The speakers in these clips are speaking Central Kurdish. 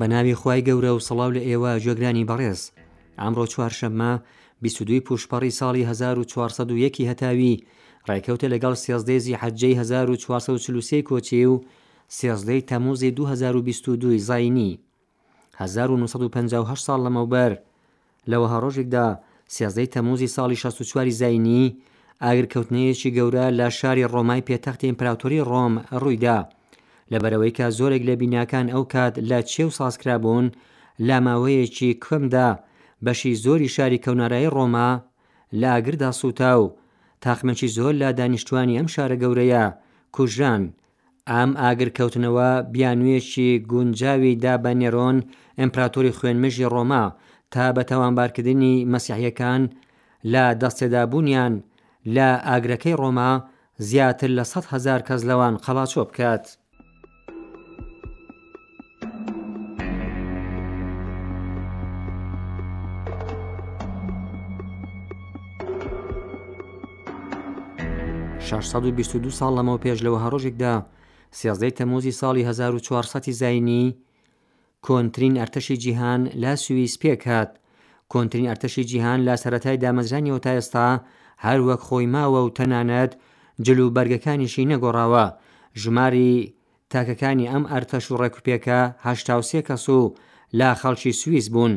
بە ناوی خی گەورە و سەڵاو لە ئێوە جێگرانی بەڕێز ئامڕۆ چوارشەممە 22 پوشپەڕی ساڵی 1940 هەتاوی ڕێکەوتە لەگەڵ سێزدەیزی حەجەی 1940 کۆچی و سێزدەی تەموزی 2022 زینی هەزار و نۆ سەد و پەنجا و هەشت ساڵ لەمەوبەر لە وەها ڕۆژێکدا سێزدەی تەموزی ساڵی شەست و چواری زاینی ئاگرکەوتنەیەکی گەورە لە شاری ڕۆمای پێتەختی ئیمپراتۆری ڕۆم ڕوویدا لەبەرەوەی کە زۆرێک لە بیناکان ئەو کات لە چێ و سازکرابوون لە ماوەیەکی کەمدا بەشی زۆری شاری کەونارایی ڕۆما لە ئاگردا سووتا و تاقمێکی زۆر لە دانیشتوانی ئەم شارە گەورەیە کوژران ئەم ئاگرکەوتنەوە بیانوویەکی گونجاوی دا بە نێرۆن ئیمپراتۆری خوێنمژی ڕۆما تا بە تاوانبارکردنی مەسیحییەکان لە دەستێدابوونیان لە ئاگرەکەی ڕۆما زیاتر لە سەد هەزار کەس لەوان قەڵاچۆ بکات. ساڵ لەمەو پێش لە وەها ڕۆژێکدا سێزدەی تەموزی ساڵی هەزار و چوارسەتی زینی کۆنترین ئەرتەشی جیهان لە سوئیس پێکهات کۆنترین ئەرتەشی جیهان لە سەتای دامەزرانی و تا ئێستا هەر وەک خۆی ماوە و تەنانەت جل و بەرگەکانیشی نەگۆڕاوە ژماری تاکەکانی ئەم ئەرتەش و ڕێکوپێکە هەشتا و سێ کەس و لا خەڵکی سویس بوون،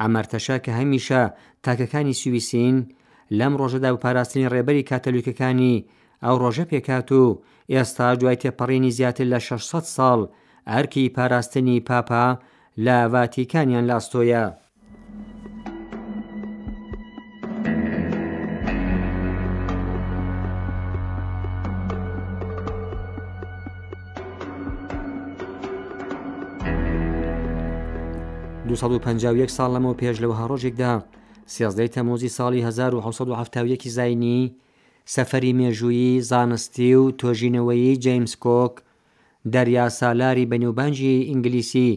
ئەم ئەرتەشە کە هەمیشە تاکەکانی سویسین، لەم ڕۆژەدا بە پاراستنی ڕێبەری کاتۆلیکەکانی ئەو ڕۆژە پێکهات و ئێستا دوای تێپەڕینی زیاتر لە شەش سەد ساڵ ئەرکی پاراستنی پاپا لە ڤاتیکانیان لە ئەستۆیە. ساڵ لەمەو پێش لە وەها ڕۆژێکدا سێزدەی تەمۆزی ساڵی 1970 زینی سەفەری مێژوویی زانستی و تۆژینەوەی جەیمس کۆک دەریاسالاری بەنێوبانگی ئینگلیسی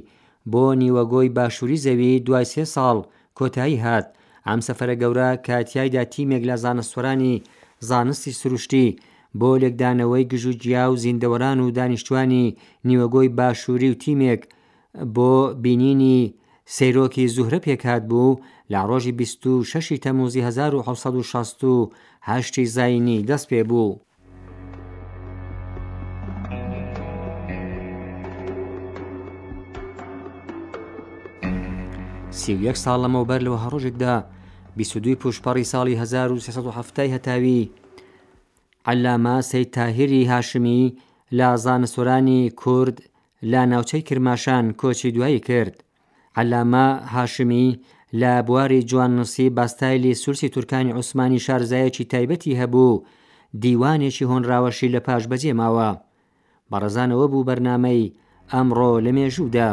بۆ نیوەگۆی باشووری زەوی دوای سێ ساڵ کۆتایی هات، ئەم سەفەرە گەورە کە تیایدا تیمێک لە زانستوەرانی زانستی سروشتی بۆ لێکدانەوەی گژو گیا و زیندەوەران و دانیشتوانی نیوەگۆی باشووری و تیمێک بۆ بینینی سەیرۆکی زوهرە پێکهاتبوو لە ڕۆژی بیست و شەش ی تەموزی هەزار و حەوت سەد و شەست و هەشت ی زاینی دەستپێبوو. سی و یەک ساڵ لەمەوبەر لەوە هەڕۆژێکدا بیسودوی پوشپەڕی ساڵی 1970 هەتاوی عەلامە سەی تاهری هاشمی لە زانستۆرانی کورد لە ناوچەی کرماشان کۆچی دوایی کرد عەلامە هاشمی لە بواری جواننووسی بە ستایلی سروشتی تورکانی عوسمانی شارزایەکی تایبەتی هەبوو و دیوانێکی هۆنراوەشی لە پاش بەجێ ماوە. بە ڕەزان ئەوە بوو بەرنامەی، ئەمڕۆ لە مێژوودا.